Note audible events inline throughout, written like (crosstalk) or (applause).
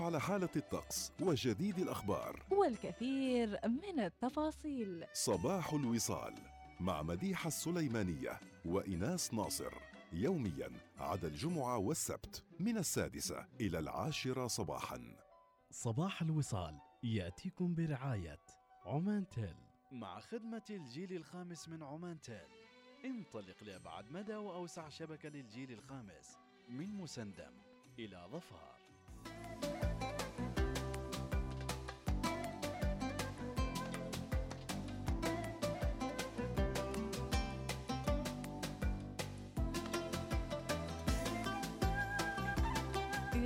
على حالة الطقس وجديد الأخبار. والكثير من التفاصيل. صباح الوصال مع مديحة السليمانية وإناس ناصر. يوميا عدا الجمعة والسبت من السادسة إلى العاشرة صباحا. صباح الوصال يأتيكم برعاية عمان تيل. مع خدمة الجيل الخامس من عمان تيل. انطلق لأبعد مدى وأوسع شبكة للجيل الخامس من مسندم إلى ظفار.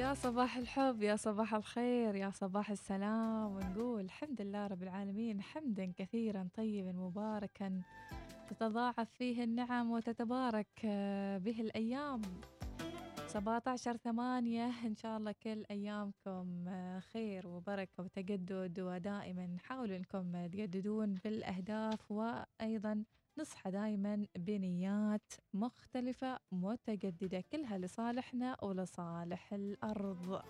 يا صباح الحب يا صباح الخير يا صباح السلام. ونقول الحمد لله رب العالمين حمدا كثيرا طيبا مباركا. تتضاعف فيه النعم وتتبارك آه، به الأيام. 17 ثمانية إن شاء الله كل أيامكم آه، خير وبركة وتجدد. ودائما حاولوا أنكم تجددون بالأهداف وأيضا نصحى دائما بنيات مختلفة متجددة كلها لصالحنا ولصالح الأرض.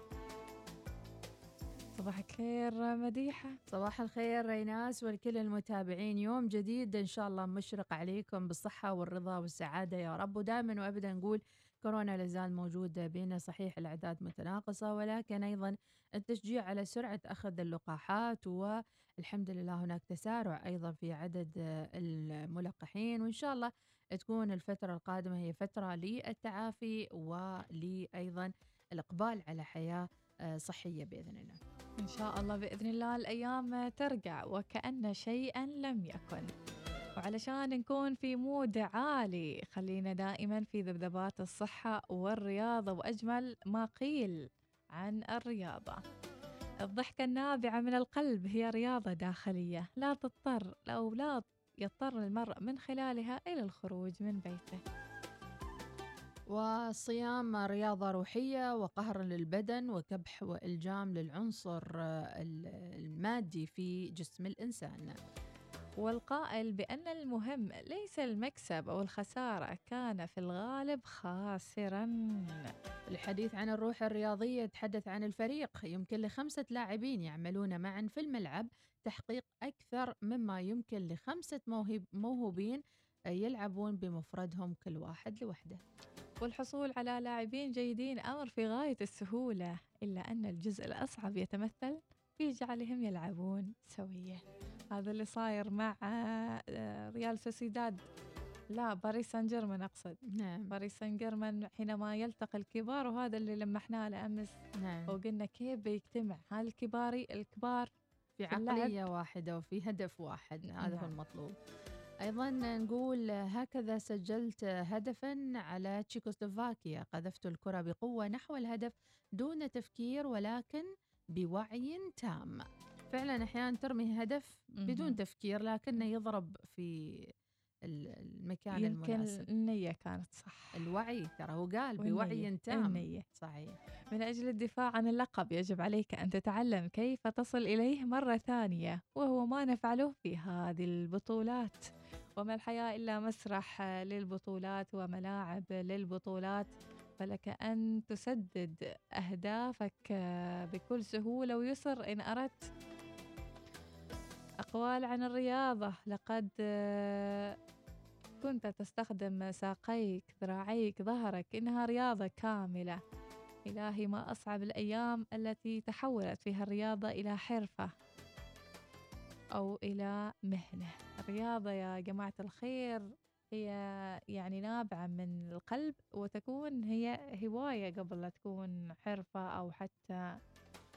صباح الخير مديحة. صباح الخير ريناس ولكل المتابعين. يوم جديد إن شاء الله مشرق عليكم بالصحة والرضا والسعادة يا رب. ودائما وأبدا نقول كورونا لازال موجود بيننا صحيح الأعداد متناقصة ولكن أيضا التشجيع على سرعة أخذ اللقاحات والحمد لله هناك تسارع أيضا في عدد الملقحين وإن شاء الله تكون الفترة القادمة هي فترة للتعافي ولأيضا الإقبال على حياة صحية بإذن الله. إن شاء الله بإذن الله الأيام ترجع وكأن شيئا لم يكن. وعلشان نكون في مود عالي خلينا دائما في ذبذبات الصحة والرياضة وأجمل ما قيل عن الرياضة. الضحكة النابعة من القلب هي رياضة داخلية لا تضطر أو لا يضطر المرء من خلالها إلى الخروج من بيته. والصيام رياضة روحية وقهر للبدن وكبح وإلجام للعنصر المادي في جسم الإنسان. والقائل بأن المهم ليس المكسب أو الخسارة كان في الغالب خاسرا. الحديث عن الروح الرياضية يتحدث عن الفريق. يمكن لخمسة لاعبين يعملون معا في الملعب. تحقيق أكثر مما يمكن لخمسة موهب موهوبين يلعبون بمفردهم كل واحد لوحده. والحصول على لاعبين جيدين أمر في غاية السهولة إلا أن الجزء الأصعب يتمثل في جعلهم يلعبون سوية هذا اللي صاير مع آه، ريال سوسيداد. لا باريس سان جيرمان أقصد. نعم. باريس سان جيرمان حينما يلتقي الكبار وهذا اللي لمحناه لأمس. نعم. وقلنا كيف بيجتمع هالكباري الكبار في اللعب. واحدة وفي هدف واحد هذا هو نعم. المطلوب. أيضا نقول هكذا سجلت هدفا على تشيكوسلوفاكيا. قذفت الكرة بقوة نحو الهدف دون تفكير ولكن بوعي تام. فعلا أحيانا ترمي هدف بدون. تفكير لكنه يضرب في ال- المكان يمكن المناسب. النية كانت صح. الوعي ترى هو قال. بوعي تام. النية. صحيح. من أجل الدفاع عن اللقب يجب عليك أن تتعلم كيف تصل إليه مرة ثانية وهو ما نفعله في هذه البطولات. وما الحياة إلا مسرح للبطولات وملاعب للبطولات. فلك أن تسدد أهدافك بكل سهولة ويسر إن أردت. أقوال عن الرياضة. لقد آه، كنت تستخدم ساقيك ذراعيك ظهرك إنها رياضة كاملة. إلهي ما أصعب الأيام التي تحولت فيها الرياضة إلى حرفة أو إلى مهنة. الرياضة يا جماعة الخير هي يعني نابعة من القلب وتكون هي هواية قبل لا تكون حرفة أو حتى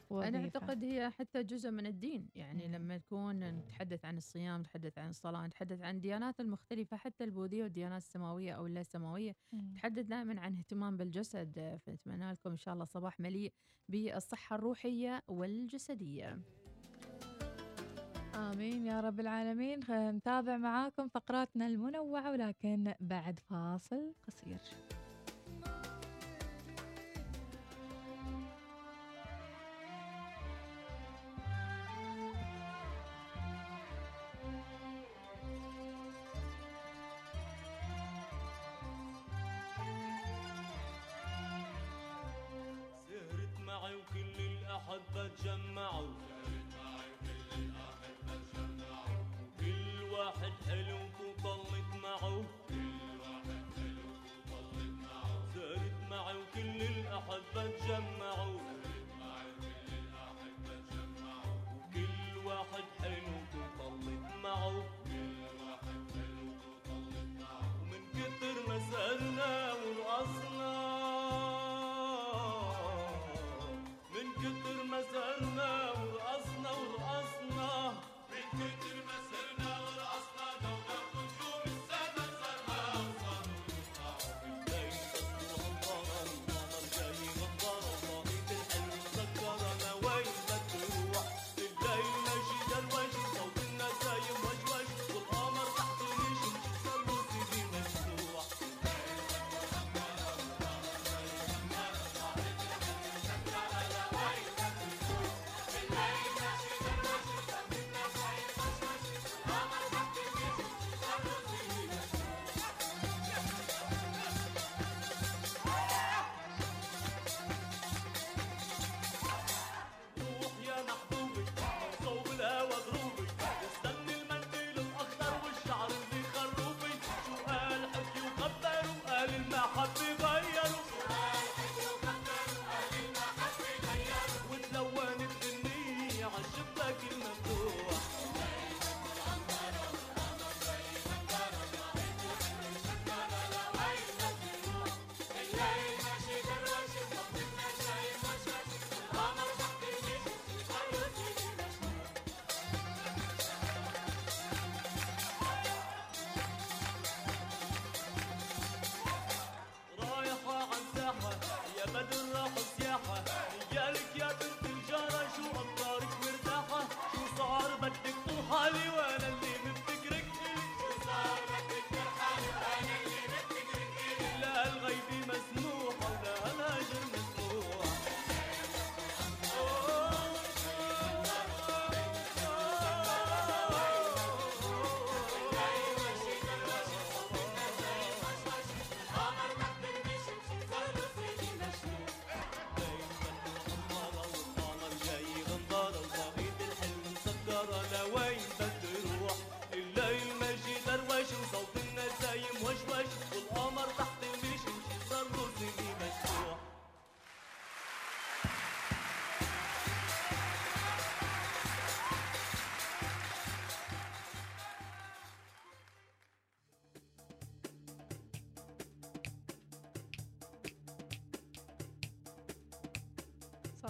وظيفة. أنا أعتقد هي حتى جزء من الدين يعني مم. لما نكون نتحدث عن الصيام نتحدث عن الصلاة نتحدث عن الديانات المختلفة حتى البوذية والديانات السماوية أو اللا سماوية. نتحدث دائما عن اهتمام بالجسد فنتمنى لكم إن شاء الله صباح مليء بالصحة الروحية والجسدية آمين يا رب العالمين نتابع معاكم فقراتنا المنوعة ولكن بعد فاصل قصير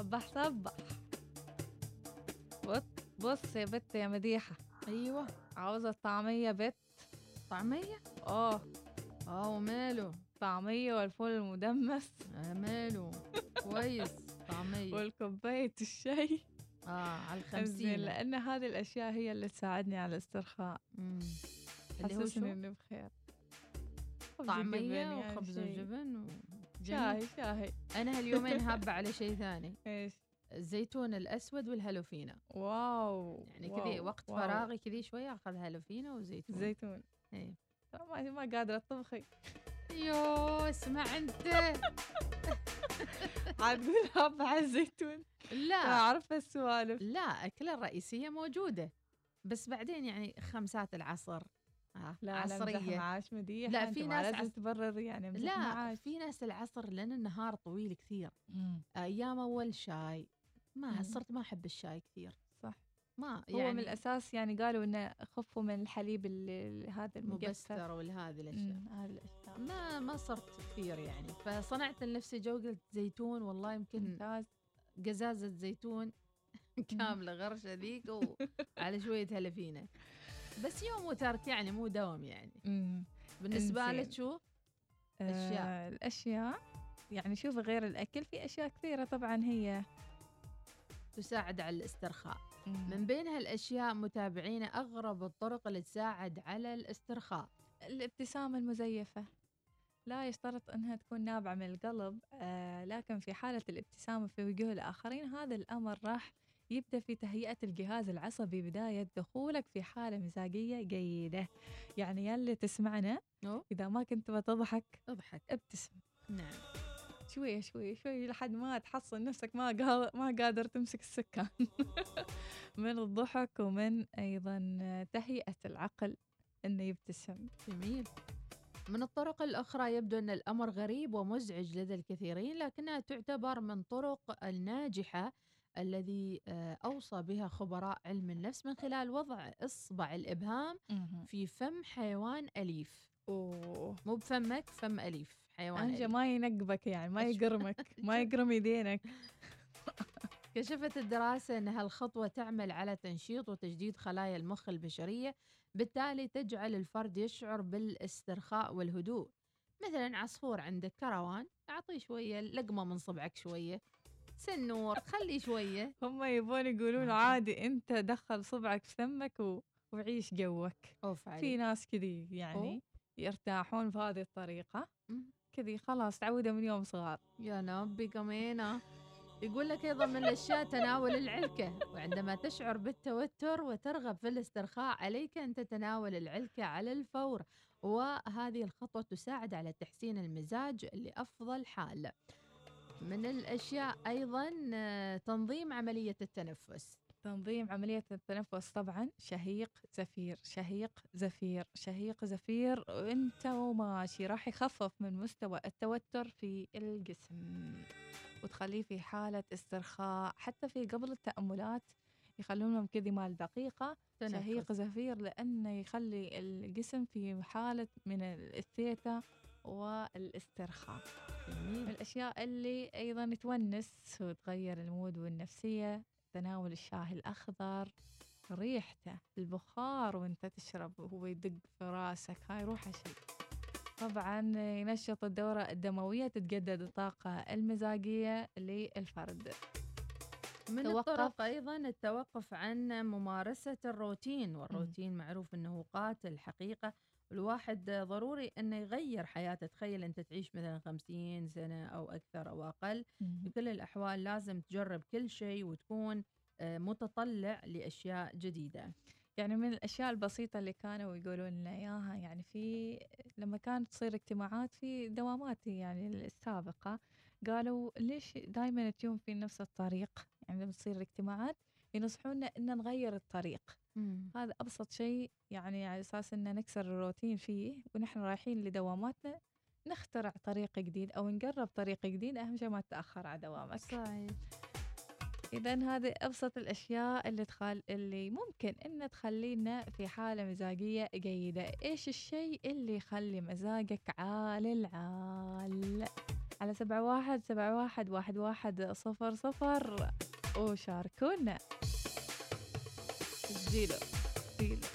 صبح صبح بص بص يا بت يا مديحة. أيوه. عاوزة طعمية بت؟ طعمية؟ آه. آه وماله؟ طعمية والفول المدمس. آه ماله. كويس. طعمية. والكوباية الشاي. آه على الخمسين. لأن هذه الأشياء هي اللي تساعدني على الاسترخاء. مم. اللي هو تحسسني شو؟ إني بخير. يعني وخبز. وجبن و... شاي شاي أنا هاليومين (laughs) هابة على شيء ثاني. إيش؟ الزيتون الأسود وال jalapeño wow يعني كذي وقت wow. فراغي كذي شوية أخذ jalapeño وزيتون. زيتون. إيه. ما ما قادرة تطبخي يو اسمع أنت. (laughs) عاد تقول هاب على الزيتون. لا. عارفة السوالف لا أكلة الرئيسيه موجودة. بس بعدين يعني خمسات العصر. آه لا عصرية. معاش مديحة لا، في ناس لازم عس- تبرر يعني لا معاش. في ناس العصر لأن النهار طويل كثير. مم. أيام أول شاي ما مم. صرت ما أحب الشاي كثير. صح. ما هو يعني من الأساس يعني قالوا إنه خفوا من الحليب ال- هذا المقفل. مبستر والهذه الأشياء. مم، هذه الأشياء. ما ما صرت كثير يعني. فصنعت لنفسي جو قلت زيتون والله يمكن ممتاز قزازة زيتون كاملة غرشة ذيك وعلى شوية هلفينة بس يوم وترك يعني مو دوم يعني مم. إنزين. لك شو؟ أشياء. آه الأشياء يعني شوف غير الأكل في أشياء كثيرة طبعا هي تساعد على الاسترخاء مم. من بين هالأشياء متابعينا أغرب الطرق اللي تساعد على الاسترخاء الابتسامة المزيفة لا يشترط أنها تكون نابعة من القلب آه لكن في حالة الابتسامة في وجوه الآخرين هذا الأمر راح يبدأ في تهيئة الجهاز العصبي بداية دخولك في حالة مزاجية جيدة. يعني يلي تسمعنا أوه. إذا ما كنت بتضحك أضحك. ابتسم نعم. شوي شوي شوي لحد ما تحصل نفسك ما ما قادر تمسك السكان. (laughs) من الضحك ومن أيضا تهيئة العقل إنه يبتسم. جميل. من الطرق الأخرى يبدو أن الأمر غريب ومزعج لدى الكثيرين لكنها تعتبر من طرق الناجحة الذي آه، أوصى بها خبراء علم النفس من خلال وضع إصبع الإبهام في فم حيوان أليف. أوه. مو بفمك فم أليف حيوان أنجا. ما ينقبك يعني ما. يقرمك (laughs) ما يقرم يدينك. كشفت الدراسة أن هالخطوة تعمل على تنشيط وتجديد خلايا المخ البشرية بالتالي تجعل الفرد يشعر بالاسترخاء والهدوء. مثلا عصفور عندك كروان أعطيه شوية لقمة من صبعك شوية. سنور خلي شوية. هم يبون يقولون عادي أنت دخل صبعك في فمك و... وعيش جوك. أوف في عليك ناس كذي يعني يرتاحون بهذه الطريقة. مم. كذي خلاص تعودوا من يوم صغار. يا نبي كمينة يقول لك أيضا من الأشياء تناول العلكة. وعندما تشعر بالتوتر وترغب في الاسترخاء عليك أن تتناول العلكة على الفور. وهذه الخطوة تساعد على تحسين المزاج لأفضل حال. من الأشياء أيضا آه، تنظيم عملية التنفس. تنظيم عملية التنفس طبعا شهيق زفير شهيق زفير شهيق زفير وأنت وماشي. راح يخفف من مستوى التوتر في الجسم وتخليه في حالة استرخاء. حتى في قبل التأملات يخلونهم كذي مال دقيقة. شهيق تنفس زفير لأنه يخلي الجسم في حالة من الثيتا والإسترخاء. الأشياء اللي أيضا تونس وتغير المود والنفسية تناول الشاي الأخضر ريحته البخار وأنت تشرب وهو يدق في راسك هاي روحه شيء طبعا ينشط الدورة الدموية تتجدد الطاقة المزاجية للفرد. من توقف. الطرق أيضا التوقف عن ممارسة الروتين والروتين معروف أنه قاتل حقيقة. الواحد ضروري أنه يغير حياته. تخيل أنت تعيش مثلا خمسين سنة أو أكثر أو أقل في كل الأحوال لازم تجرب كل شيء وتكون آه، متطلع لأشياء جديدة. يعني من الأشياء البسيطة اللي كانوا يقولون لنا إياها يعني في لما كانت تصير اجتماعات في دواماتي يعني السابقة قالوا ليش دائما تجون في نفس الطريق؟ يعني لما تصير الاجتماعات ينصحونا إن نغير الطريق. هذا أبسط شيء يعني على أساس إن نكسر الروتين فيه ونحن رايحين لدواماتنا نخترع طريق جديد أو نقرب طريق جديد أهم شيء ما تتأخر على دوامك. صحيح. إذا هذه أبسط الأشياء اللي تخل... اللي ممكن إن تخلينا في حالة مزاجية جيدة، إيش الشيء اللي يخلي مزاجك عال العال؟ على سبعة واحد سبعة واحد واحد واحد صفر صفر. وشاركونا. zero, zero.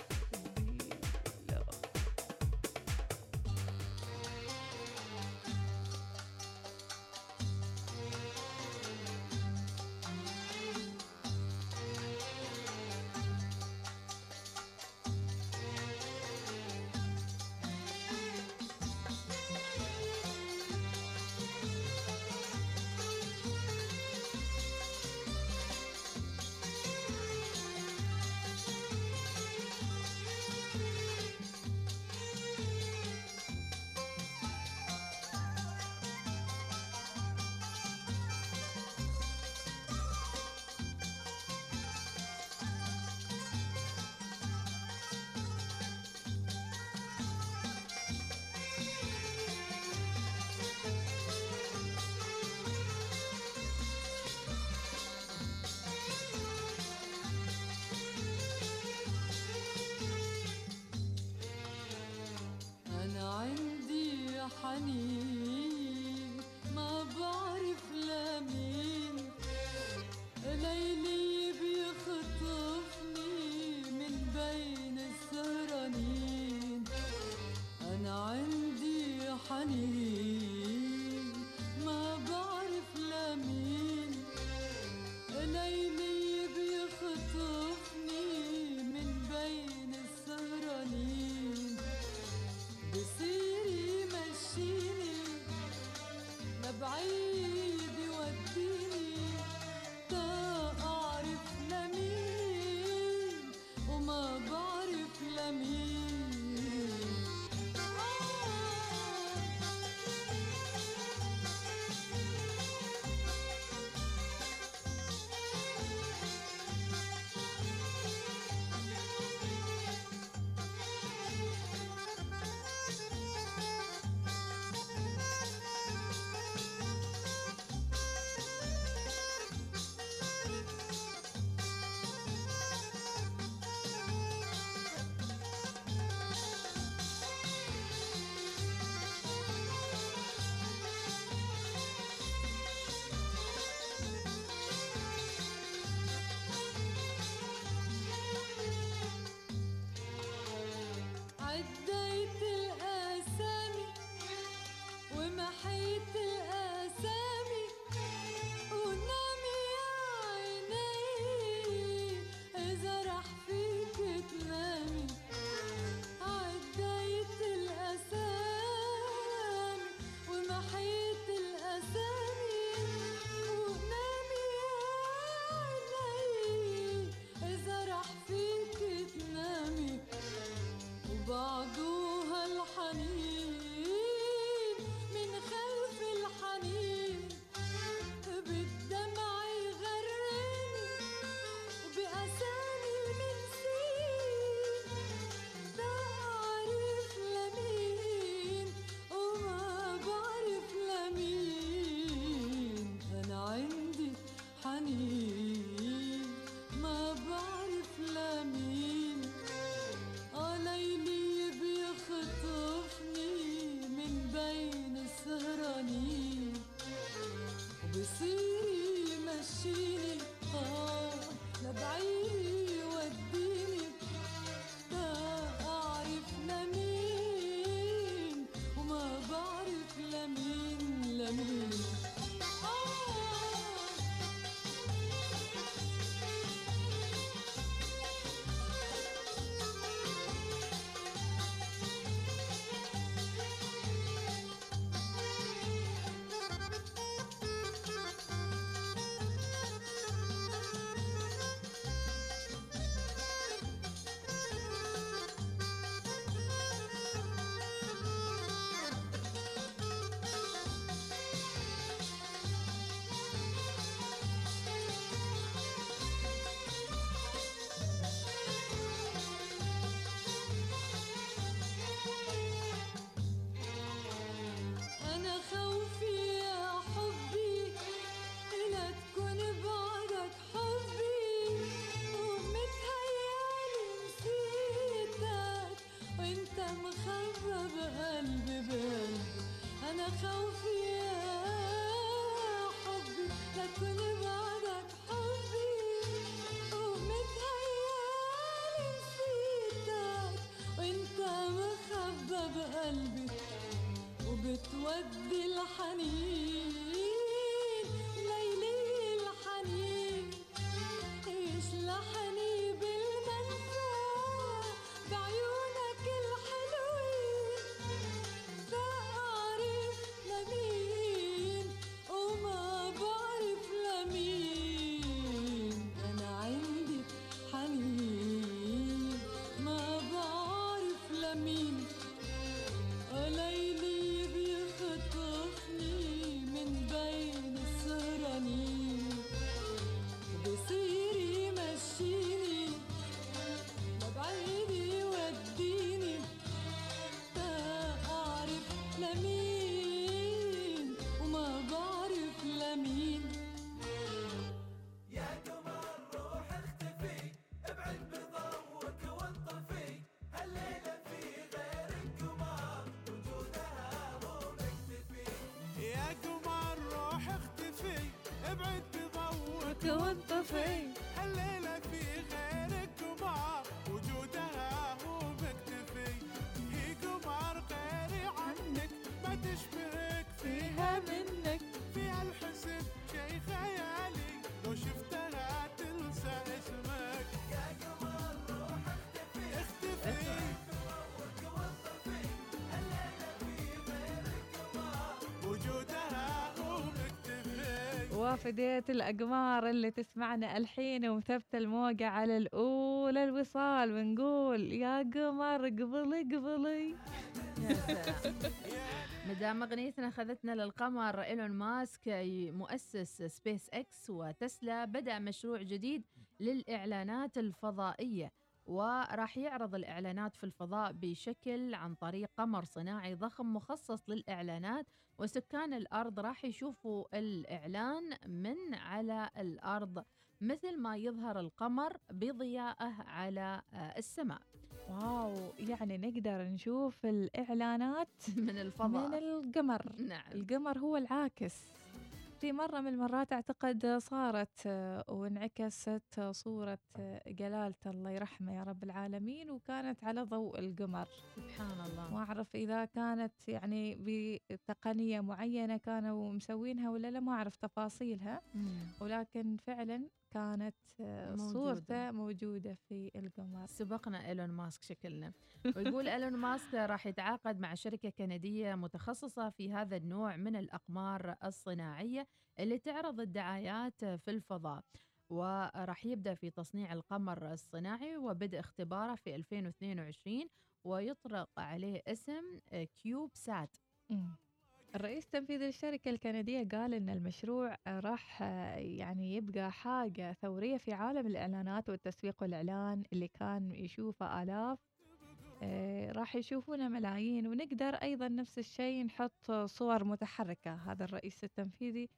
عندي وانت وأفدي الأقمار اللي تسمعنا الحين ومثبتة الموقع على الأولى الوصال ونقول يا قمر قبلي قبلي. (laughs) مدام أغنيتنا أخذتنا للقمر إيلون ماسك مؤسس سبيس إكس وتسلا بدأ مشروع جديد للإعلانات الفضائية. وراح يعرض الإعلانات في الفضاء بشكل عن طريق قمر صناعي ضخم مخصص للإعلانات وسكان الأرض راح يشوفوا الإعلان من على الأرض مثل ما يظهر القمر بضيائه على آه، السماء. واو يعني نقدر نشوف الإعلانات (laughs) من الفضاء. من القمر. نعم. القمر هو العاكس. في مرة من المرات أعتقد صارت وانعكست صورة جلالة الله يرحمه يا رب العالمين وكانت على ضوء القمر. سبحان الله. ما أعرف إذا كانت يعني بتقنية معينة كانوا مسوينها ولا لا ما أعرف تفاصيلها. مم. ولكن فعلا كانت آه، موجودة. صورته موجودة في القمر سبقنا إيلون ماسك شكلنا ويقول (laughs) إيلون ماسك راح يتعاقد مع شركة كندية متخصصة في هذا النوع من الأقمار الصناعية اللي تعرض الدعايات في الفضاء وراح يبدأ في تصنيع القمر الصناعي وبدء اختباره في 2022 ويطلق عليه اسم كيوب سات. الرئيس التنفيذي للشركة الكندية قال إن المشروع راح يعني يبقى حاجة ثورية في عالم الإعلانات والتسويق والإعلان اللي كان يشوفه آلاف. آه، راح يشوفونه ملايين. ونقدر أيضا نفس الشيء نحط صور متحركة هذا الرئيس التنفيذي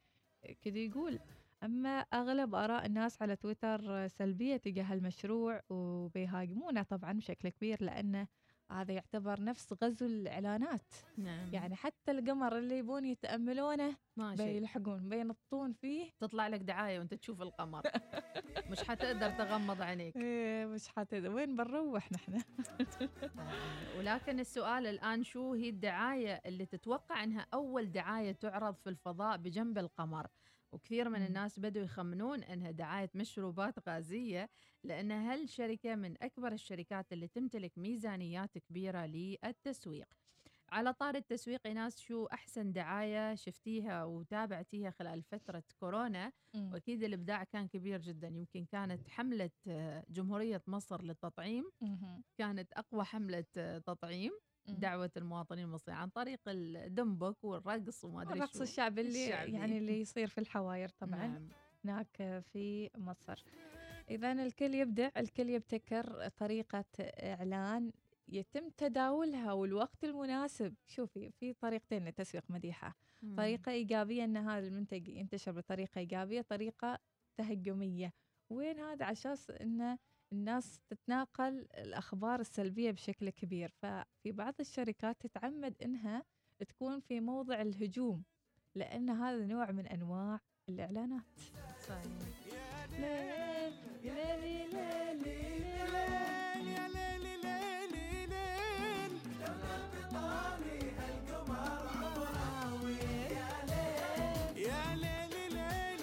كده يقول. أما أغلب آراء الناس على تويتر سلبية تجاه المشروع وبيهاجمونه طبعا بشكل كبير لأنه هذا يعتبر نفس غزو الإعلانات. نعم. يعني حتى القمر اللي يبون يتأملونه ماشي. بيلحقون بينطون فيه. تطلع لك دعاية وانت تشوف القمر. (laughs) مش حتقدر تغمض عينيك. إيه مش حتد وين بنروح نحن؟ (laughs) ولكن السؤال الآن شو هي الدعاية اللي تتوقع أنها أول دعاية تعرض في الفضاء بجنب القمر؟ وكثير من. الناس بدوا يخمنون أنها دعاية مشروبات غازية لأن هالشركة من أكبر الشركات اللي تمتلك ميزانيات كبيرة للتسويق على طار التسويق ايناس شو أحسن دعاية شفتيها وتابعتيها خلال فترة كورونا وأكيد الإبداع كان كبير جدا يمكن كانت حملة آه، جمهورية مصر للتطعيم. كانت أقوى حملة آه، تطعيم. دعوة المواطنين المصريين عن طريق الدمبك والرقص وما أدري الرقص الشعبي اللي الشعبي. يعني اللي يصير في الحواير طبعا نعم. هناك في مصر إذا الكل يبدع الكل يبتكر طريقة إعلان يتم تداولها والوقت المناسب شوفي في طريقتين لتسويق مديحة مم. طريقة إيجابية أن هذا المنتج ينتشر بطريقة إيجابية طريقة تهجمية وين هذا على أساس أن الناس تتناقل الأخبار السلبية بشكل كبير ففي بعض الشركات تتعمد أنها تكون في موضع الهجوم لأن هذا نوع من أنواع الإعلانات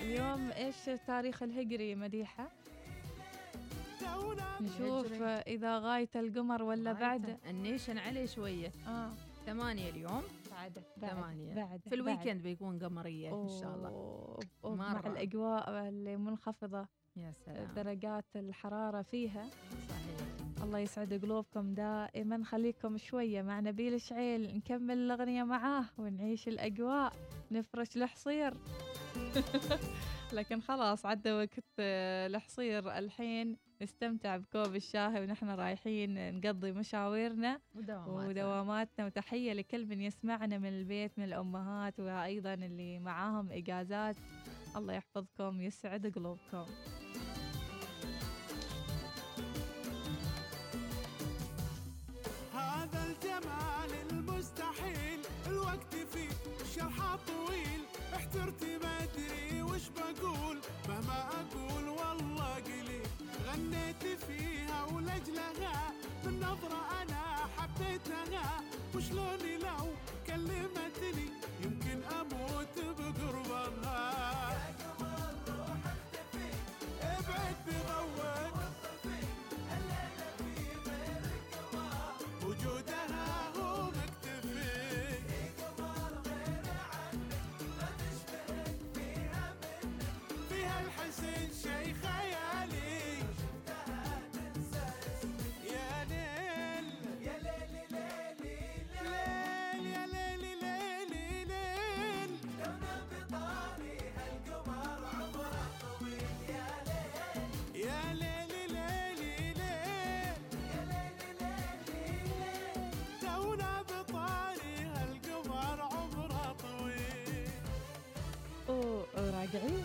اليوم إيش التاريخ الهجري مديحة؟ نشوف. إذا غاية القمر ولا بعد. النيشن عليه شوية. آه. ثمانية اليوم. بعد. ثمانية. بعد. في الويكند بيكون قمرية إن شاء الله. مع. الأجواء اللي منخفضة. يا سلام. درجات الحرارة فيها. صحيح. الله يسعد قلوبكم دائما. خليكم شوية مع نبيل شعيل نكمل الأغنية معاه ونعيش الأجواء. نفرش الحصير. (laughs) لكن خلاص عدى وقت آه، الحصير. الحين نستمتع بكوب الشاي ونحن رايحين نقضي مشاويرنا ودوامات ودواماتنا. وتحية لكل من يسمعنا من البيت من الأمهات وأيضا اللي معاهم إجازات. الله يحفظكم يسعد قلوبكم. هذا الجمال المستحيل الوقت فيه شرحه طويل. احترتي ما ادري وش بقول؟ مهما أقول عديت فيها ولجلها بالنظرة أنا حبيتها. وشلون لو كلمتني؟ يمكن أموت وراجعين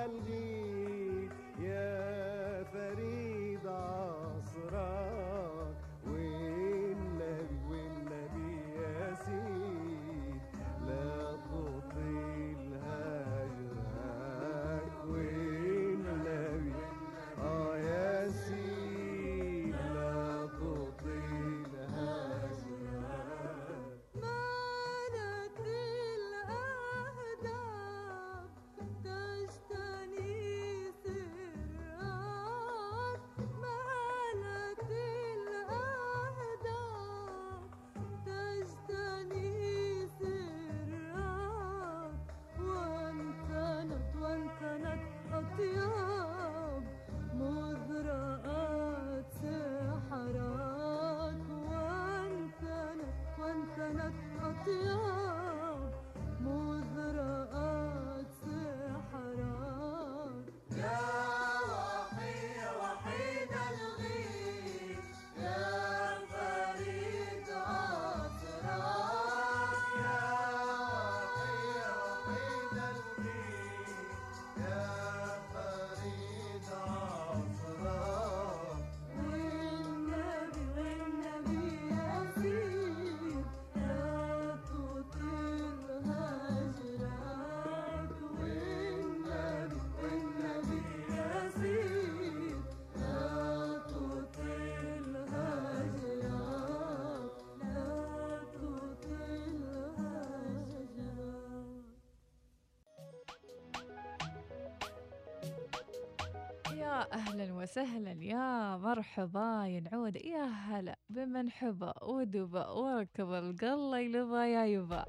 وحيد وسهلا. يا مرحبا. يا نعود يا هلا بمن حبى ودبى وركب القلة يلبى يا يبا.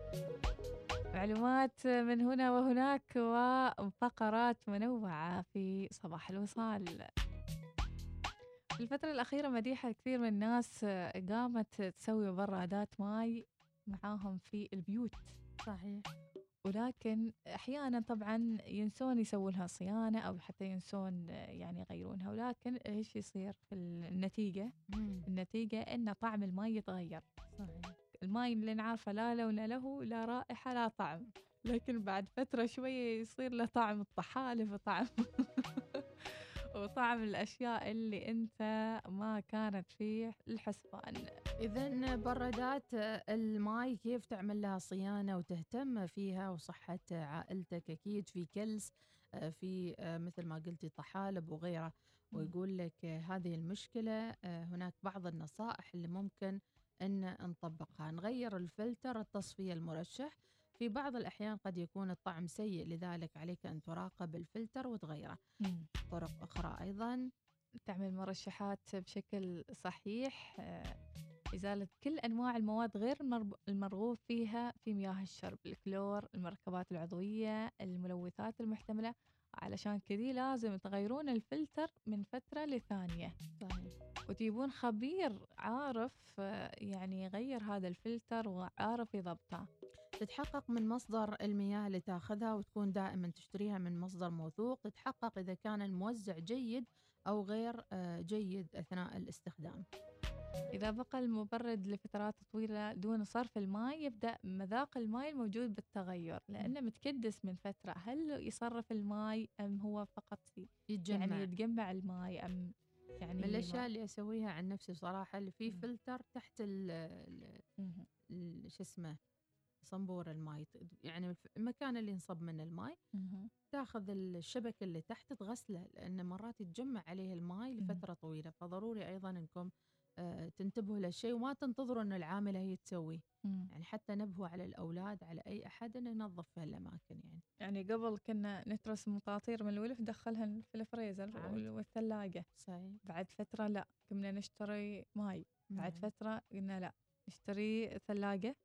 معلومات من هنا وهناك وفقرات منوعة في صباح الوصال. الفترة الأخيرة مديحة كثير من الناس قامت تسوي برادات ماي معاهم في البيوت. صحيح. ولكن أحيانا طبعا ينسون يسووا لها صيانة أو حتى ينسون يعني يغيرونها ولكن إيش يصير في النتيجة؟ مم. النتيجة إن طعم الماء يتغير. صحيح. الماء اللي نعرفه لا لون له لا رائحة لا طعم. لكن بعد فترة شوية يصير له طعم الطحالب وطعم (laughs) وطعم الأشياء اللي أنت ما كانت في الحسبان. إذا برادات الماي كيف تعمل لها صيانة وتهتم فيها وصحة عائلتك؟ أكيد في كلس في مثل ما قلتي طحالب وغيره. ويقول لك هذه المشكلة هناك بعض النصائح اللي ممكن أن نطبقها. نغير الفلتر التصفية المرشح. في بعض الأحيان قد يكون الطعم سيء لذلك عليك أن تراقب الفلتر وتغيره. طرق أخرى أيضا. تعمل مرشحات بشكل صحيح إزالة كل أنواع المواد غير المرغوب فيها في مياه الشرب الكلور المركبات العضوية الملوثات المحتملة. علشان كذي لازم تغيرون الفلتر من فترة لثانية. صحيح. وتجيبون خبير عارف يعني يغير هذا الفلتر وعارف يضبطه. تتحقق من مصدر المياه اللي تاخذها وتكون دائما تشتريها من مصدر موثوق. تتحقق إذا كان الموزع جيد أو غير آه، جيد أثناء الاستخدام. إذا بقى المبرد لفترات طويلة دون صرف الماء يبدأ مذاق الماء الموجود بالتغير لأنه متكدس من فترة. هل يصرف الماء أم هو فقط يتجمع يعني يتجمع. الماء أم يعني من الأشياء اللي أسويها عن نفسي صراحة اللي فيه. فلتر تحت ال شو اسمه؟ صنبور الماء. يعني المكان اللي ينصب منه الماء مهم. تاخذ الشبك اللي تحت تغسله لأن مرات يتجمع عليه الماء مم. لفترة طويلة. فضروري أيضا أنكم تنتبهوا لهالشيء وما تنتظروا أن العاملة هي تسويه. يعني حتى نبهوا على الأولاد على أي أحد أنه ينظف في هالأماكن يعني يعني قبل كنا نترس مطاطير من الولف ندخلها في الفريزر والثلاجة صحيح بعد فترة لا قمنا نشتري ماي بعد. فترة قلنا لا نشتري ثلاجة.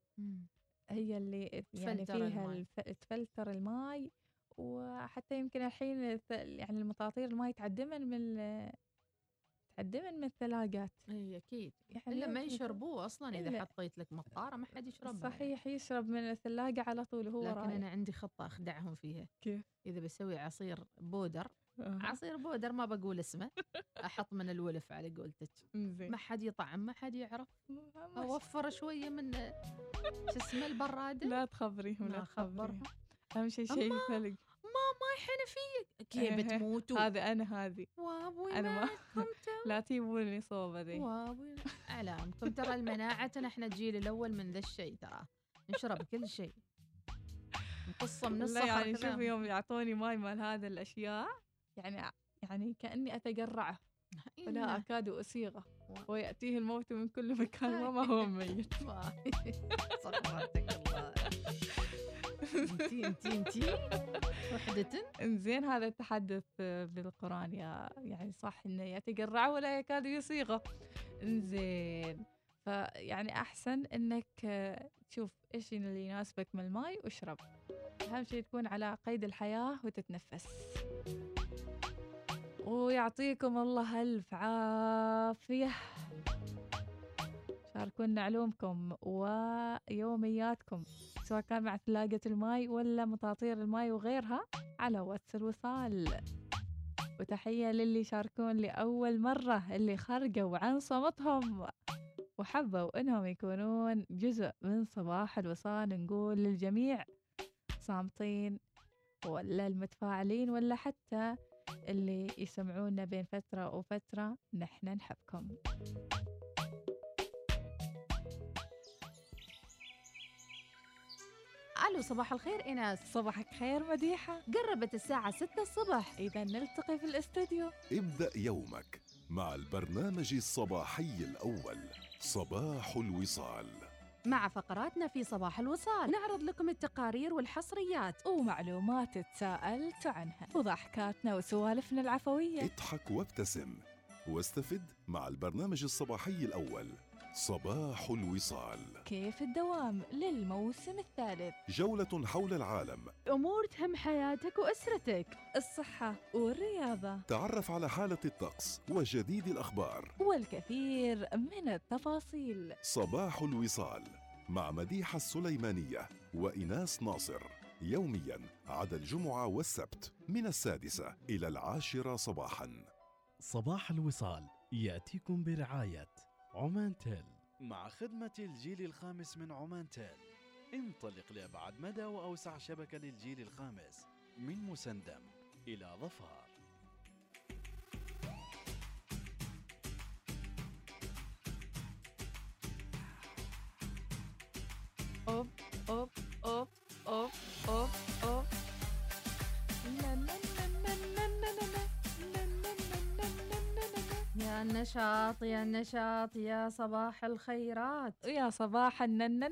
هي اللي يعني فيها الماي. الف... تفلتر الماي وحتى يمكن الحين يعني المطاطير الماي تعدمن من تعدمن من الثلاجات. إي أكيد. يعني إلا ما يشربوه أصلا إذا حطيت لك مطاره ما حد يشربها صحيح يشرب من الثلاجة على طول هو يعني. لكن رايح. أنا عندي خطة أخدعهم فيها. كيف؟ إذا بسوي عصير powder. عصير powder ما بقول اسمه (laughs) أحط من الولف على قولتك. ما حد يطعم ما حد يعرف. أوفر شوية من شو اسمه البرادة. لا تخبريهم لا. تخبريهم. أهم شيء شيء ثلج ماي حنفيه كيف إيه، بتموتوا. هذا أنا هذه. وابوي أنا ما- (laughs) لا تجيبوني صوبة ذي. وابوي اعلامكم ترى المناعتنا إحنا الجيل الأول من ذا الشيء ترى. نشرب كل شيء. نقصه من الصخر يعني. شوف يوم يعطوني ماي مال هذا الأشياء يعني يعني كأني اتقرعه ولا إنه. اكاد اسيغه ويأتيه الموت من كل مكان (laughs) وما هو ميت. صخرتك الله. انتي انتي انتي وحدة؟ انزين هذا التحدث بالقرآن يا يعني صح إنه يتقرع ولا يكاد يسيغه. انزين فيعني أحسن إنك تشوف إيش اللي يناسبك من الماي واشرب. أهم شيء تكون على قيد الحياة وتتنفس. ويعطيكم الله ألف عافية. شاركونا علومكم ويومياتكم. سواء كان مع ثلاجة الماي ولا مطاطير الماي وغيرها على واتس الوصال. وتحية للي يشاركون لأول مرة اللي خرجوا عن صمتهم وحبوا إنهم يكونون جزء من صباح الوصال. نقول للجميع صامتين ولا المتفاعلين ولا حتى اللي يسمعونا بين فترة وفترة نحن نحبكم. ألو صباح الخير إيناس. صباحك خير مديحة. قربت الساعة 6 الصبح. إذا نلتقي في الاستديو ابدأ يومك مع البرنامج الصباحي الأول صباح الوصال. مع فقراتنا في صباح الوصال نعرض لكم التقارير والحصريات. ومعلومات تساءلت عنها. وضحكاتنا وسوالفنا العفوية. اضحك وابتسم. واستفد مع البرنامج الصباحي الأول صباح الوصال. كيف الدوام للموسم الثالث؟ جولة حول العالم. أمور تهم حياتك وأسرتك الصحة والرياضة. تعرف على حالة الطقس وجديد الأخبار. والكثير من التفاصيل. صباح الوصال مع مديحة السليمانية وإناس ناصر. يوميا عدا الجمعة والسبت من السادسة إلى العاشرة صباحاً. صباح الوصال يأتيكم برعاية عمان تيل مع خدمة الجيل الخامس من عمان تيل انطلق لأبعد مدى وأوسع شبكة للجيل الخامس من مسندم إلى ظفار. النشاط يا النشاط يا صباح الخيرات. يا صباح النن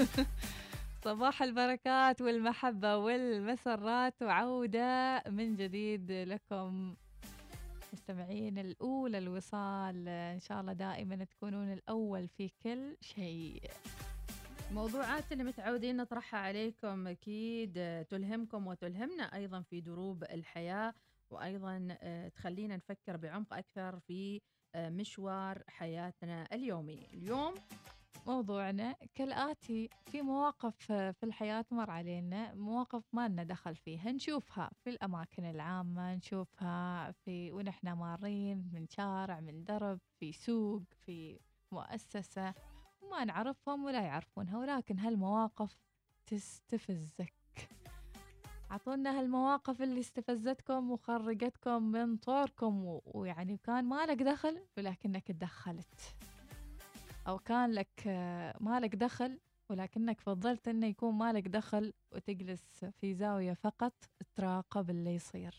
(laughs) صباح البركات والمحبة والمسرات وعودة من جديد لكم مستمعين الأولى الوصال. إن شاء الله دائما تكونون الأول في كل شيء. موضوعات اللي متعودين نطرحها عليكم أكيد تلهمكم وتلهمنا أيضا في دروب الحياة. وأيضا آه، تخلينا نفكر بعمق أكثر في آه، مشوار حياتنا اليومي. اليوم موضوعنا كالآتي في مواقف في الحياة تمر علينا مواقف ما لنا دخل فيها نشوفها في الأماكن العامة نشوفها في ونحن مارين من شارع من درب في سوق في مؤسسة ما نعرفهم ولا يعرفونها ولكن هالمواقف تستفزك. أعطونا هالمواقف اللي استفزتكم وخرجتكم من طوركم ويعني كان مالك دخل ولكنك تدخلت. أو كان لك آه، مالك دخل ولكنك فضلت إنه يكون مالك دخل وتجلس في زاوية فقط تراقب اللي يصير.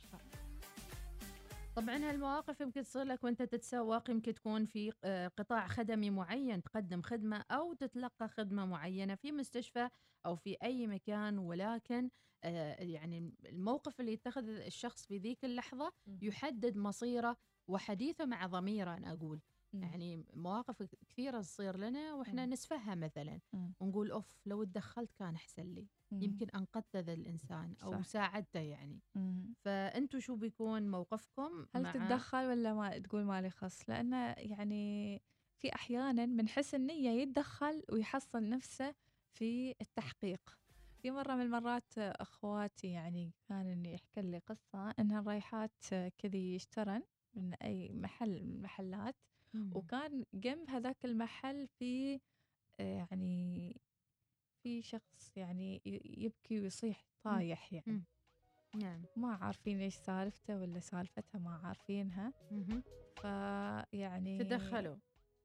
طبعا هالمواقف يمكن تصير لك وأنت تتسوق يمكن تكون في آه، قطاع خدمي معين تقدم خدمة أو تتلقى خدمة معينة في مستشفى أو في أي مكان ولكن آه، يعني الموقف اللي يتخذ الشخص في ذيك اللحظة. يحدد مصيره وحديثه مع ضميره أنا أقول يعني مواقف كثيرة تصير لنا وإحنا مم. نسفهها مثلا. ونقول أوف لو تدخلت كان أحسن لي. يمكن أنقذت ذا الإنسان أو صح. ساعدته يعني فأنتوا شو بيكون موقفكم هل مع تتدخل ولا ما تقول مالي خص لأن يعني في أحيانا من حسن النية يتدخل ويحصل نفسه في التحقيق في مرة من المرات أخواتي يعني كان إني يحكي لي قصة إنها رايحات كذي يشترن من أي محل من المحلات. وكان جنب هذاك المحل في آه، يعني في شخص يعني يبكي ويصيح طايح يعني. نعم. ما عارفين إيش سالفته ولا سالفتها ما عارفينها. فيعني تدخلوا.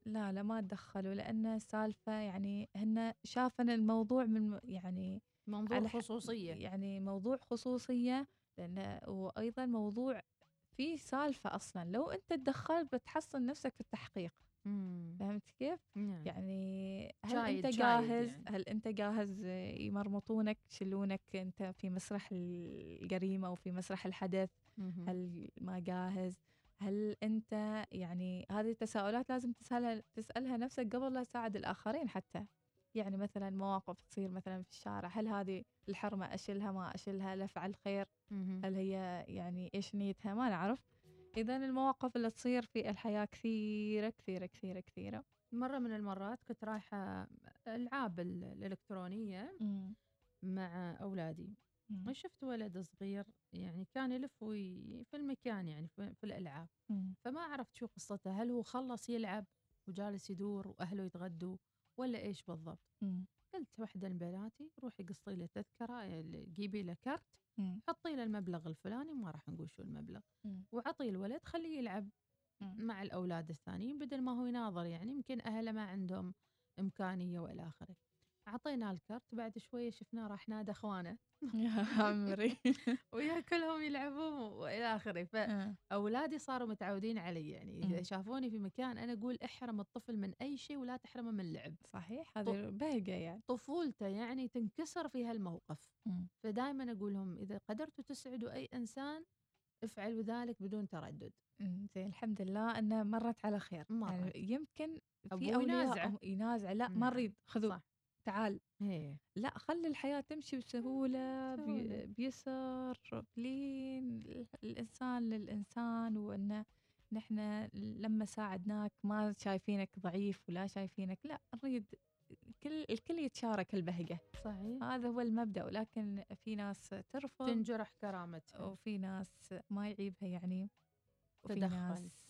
لا لا ما تدخلوا لأن السالفة يعني هن شافن الموضوع من يعني موضوع خصوصية. يعني موضوع خصوصية لأن وأيضا موضوع في سالفة أصلا. لو أنت تدخلت بتحصل نفسك في التحقيق. مم. فهمت كيف؟ نعم. يعني هل أنت شايد جاهز يعني. هل أنت جاهز يمرمطونك يشلونك أنت في مسرح الجريمة أو في مسرح الحدث مهم. هل ما جاهز هل أنت يعني هذه التساؤلات لازم تسألها تسألها نفسك قبل لا تساعد الآخرين حتى يعني مثلا مواقف تصير مثلا في الشارع هل هذه الحرمة اشيلها ما اشيلها هل افعل خير مهم. هل هي يعني إيش نيتها ما نعرف إذا المواقف اللي تصير في الحياة كثيرة كثيرة كثيرة كثيرة مرة من المرات كنت رايحة ألعاب ال- الإلكترونية مع أولادي مم. شفت ولد صغير يعني كان يلف وي- في المكان يعني في, في الألعاب مم. فما عرفت شو قصته هل هو خلص يلعب وجالس يدور وأهله يتغدوا ولا إيش بالضبط مم. قلت واحدة من بناتي روحي قصي له تذكرة جيبي له كرت. حطي له المبلغ الفلاني ما راح نقول شو المبلغ. وعطي الولد خليه يلعب. مع الأولاد الثانيين بدل ما هو يناظر يعني يمكن أهله ما عندهم إمكانية وإلى آخره أعطيناه الكرت بعد شوية شفناه راح نادى أخوانه يا عمري (laughs) ويا كلهم يلعبون وإلى آخره آه. فأولادي صاروا متعودين علي يعني مم. شافوني في مكان أنا أقول احرم الطفل من أي شيء ولا تحرمه من اللعب صحيح هذه بهجة يعني طفولته يعني تنكسر في هالموقف. فدائما أقول لهم إذا قدرتوا تسعدوا أي إنسان افعلوا ذلك بدون تردد زين الحمد لله انها مرت على خير مرت. يعني يمكن في أولياء ينازعه. أم- ينازع لا ما نعم، نريد خذوا صح. تعال. هي لا خلي الحياة تمشي بسهولة بي. بيسر بلين ال- الإنسان للإنسان وانه نحن لما ساعدناك ما شايفينك ضعيف ولا شايفينك لا نريد كل الكل يتشارك البهجة. صحيح. هذا هو المبدأ ولكن في ناس ترفض تنجرح كرامتها. وفي ناس ما يعيبها يعني وفي تدخل، ناس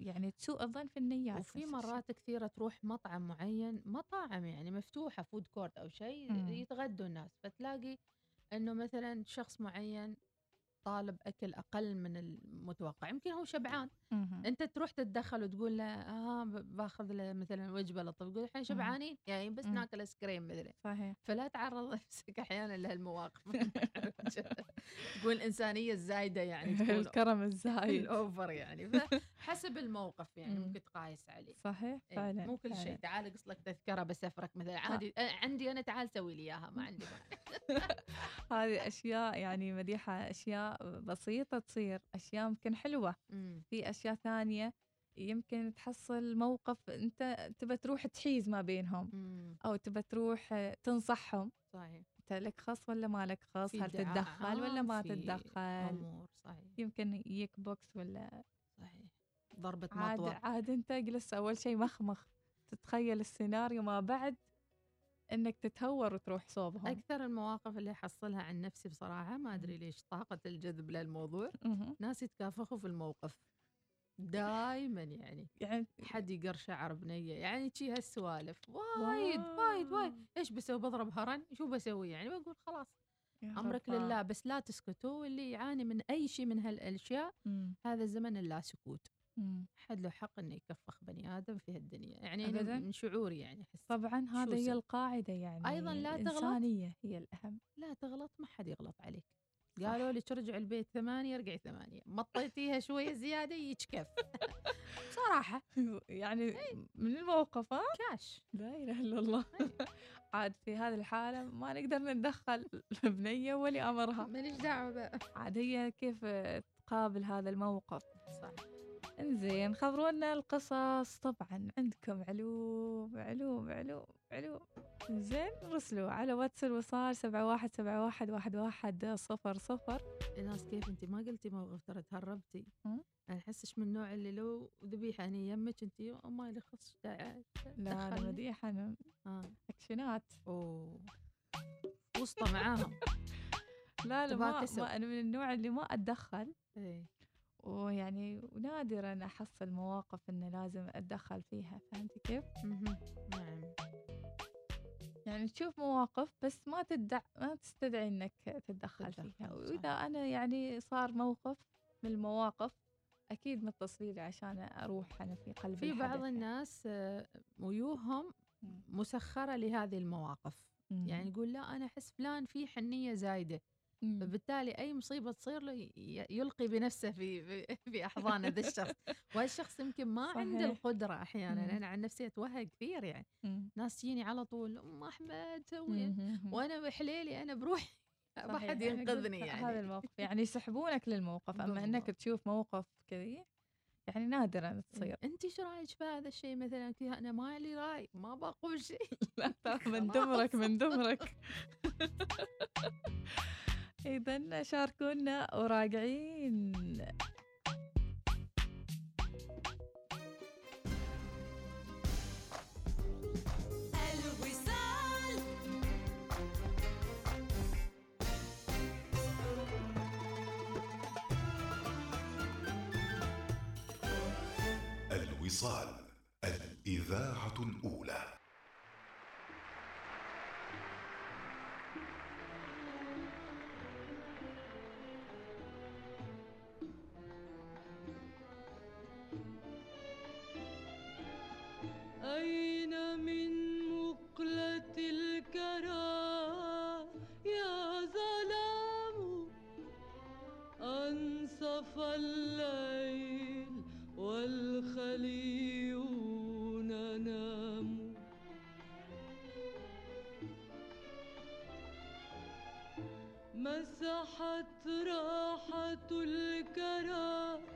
يعني تسوء الظن في النيات وفي. مرات كثيرة تروح مطعم معين مطاعم يعني مفتوحة food court أو شيء. يتغدوا الناس فتلاقي إنه مثلا شخص معين طالب أكل أقل من المتوقع يمكن هو شبعان. مهم. أنت تروح تتدخل وتقول له ب- باخذ له مثلا وجبة لطيفة تقول إحنا شبعانين يعني بس مم. ناكل ايس كريم مثلا. صحيح. فلا تعرض نفسك أحيانا لهالمواقف. (laughs) تقول الانسانيه الزايدة يعني (laughs) الكرم الزايد. ال over يعني. فحسب الموقف يعني مم. ممكن تقايس عليه. صحيح إيه، فعلا مو كل شيء. تعال قص لك تذكره بسفرك مثلا. عادي آه، عندي أنا تعال سوي لي إياها ما عندي (laughs) هذه أشياء يعني مديحة أشياء بسيطة تصير أشياء يمكن حلوة. مم. في أشياء ثانية يمكن تحصل موقف أنت تبى تروح تحيز ما بينهم مم. أو تبى تروح آه، تنصحهم. صحيح. أنت لك خص ولا ما لك خص في هل تتدخل ولا ما في تتدخل؟ أمور صحيح. يمكن يجيك بوكس ولا ضربة عاد مطوة. عاد انت اجلس أول شيء مخمخ. تتخيل السيناريو ما بعد إنك تتهور وتروح صوبهم. أكثر المواقف اللي احصلها عن نفسي بصراحة ما أدري ليش طاقة الجذب للموضوع. ناس يتكافخوا في الموقف. دائما يعني. يعني حد يقر شعر بنية. يعني شي هالسوالف. وايد وايد وايد. إيش بسوي؟ بضرب هرن؟ شو بسوي؟ يعني بقول خلاص. امرك رباه. لله بس لا تسكتوا واللي يعاني من أي شيء من هالأشياء. هذا زمن اللا سكوت. مم. حد له حق إنه يكفخ بني آدم في هالدنيا يعني أبداً. من شعوري يعني أحس. طبعا هذا هي أسوي؟ القاعدة يعني أيضاً لا تغلط. الإنسانية هي الأهم. لا تغلط ما حد يغلط عليك. قالوا لك ارجع البيت ثمانية ارجعي ثمانية. مطيتيها شوية زيادة يتكف (laughs) صراحة. يعني من الموقف ها؟ كاش. لا إله إلا الله. (laughs) عاد في هذه الحالة ما نقدر نتدخل (laughs) بنية ولي أمرها. ماليش دعوة بقى. عاد هي كيف تقابل هذا الموقف. صح. إنزين خبرونا القصص. طبعا عندكم علوم علوم علوم علوم. زين رسلوا على واتس الوصال سبعة واحد سبعة واحد واحد واحد صفر صفر. ناس كيف انت؟ ما قلتي موقف ترى تهربتي. أنا احسش من النوع اللي لو ذبيحة اني يمك انت ما لي خص داعي لا أنا دخلني. مديحة أنا آه. أكشنات. أوه. وسطى معاهم. لا لا ما. ما أنا من النوع اللي ما أتدخل. إيه. ويعني ونادرا أحصل مواقف إنه لازم أتدخل فيها فهمتي كيف؟ نعم يعني تشوف مواقف بس ما تدع ما تستدعي إنك تتدخل فيها صح. وإذا أنا يعني صار موقف من المواقف أكيد متصلين لي عشان أروح أنا في قلب في بعض الحدث الناس آه، ويوهم مم. مسخرة لهذه المواقف يعني. يعني يقول لا أنا أحس فلان فيه حنية زايدة مم. فبالتالي أي مصيبة تصير له يلقي بنفسه في في- احضان هذا الشخص (laughs) وهالشخص يمكن ما عنده. القدرة أحيانا مم. أنا عن نفسي اتوهق كثير يعني مم. ناس تجيني على طول أم أحمد سوي مم. وأنا بحليلي أنا بروحي (laughs) ما. حد ينقذني هذا يعني الموقف يعني يسحبونك للموقف أما إنك. تشوف موقف كذي يعني نادرا تصير انت إيش رأيك في هذا الشيء مثلا كذا أنا ما لي رأي ما بقول شيء (laughs) لا من. دمرك من دمرك اذا شاركونا وراجعين. الوصال. الوصال الإذاعة الأولى. مسحت راحة الكرى.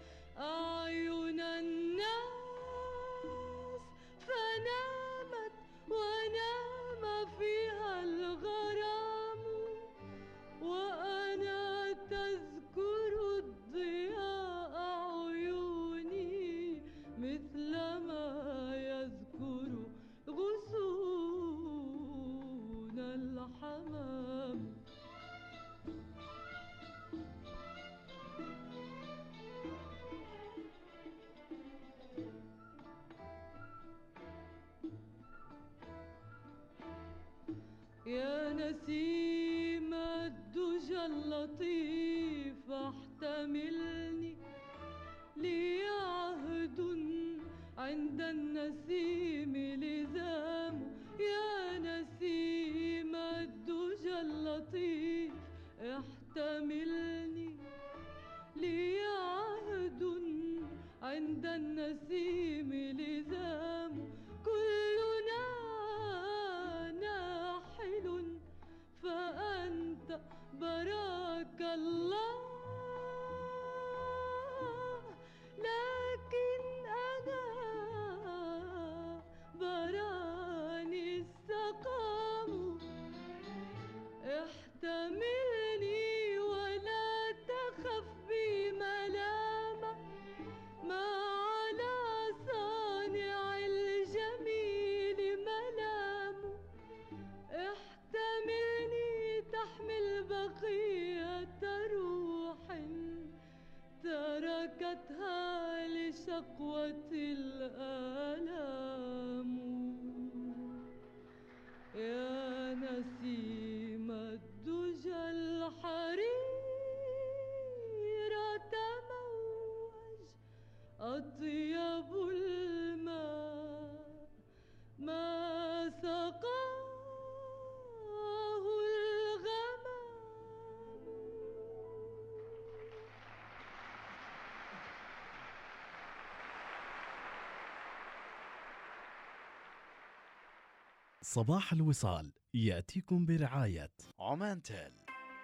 صباح الوصال يأتيكم برعاية. عمان تيل.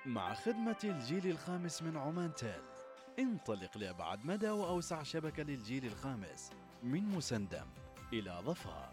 مع خدمة الجيل الخامس من عمان تيل. انطلق لأبعد مدى وأوسع شبكة للجيل الخامس من مسندم إلى ظفار.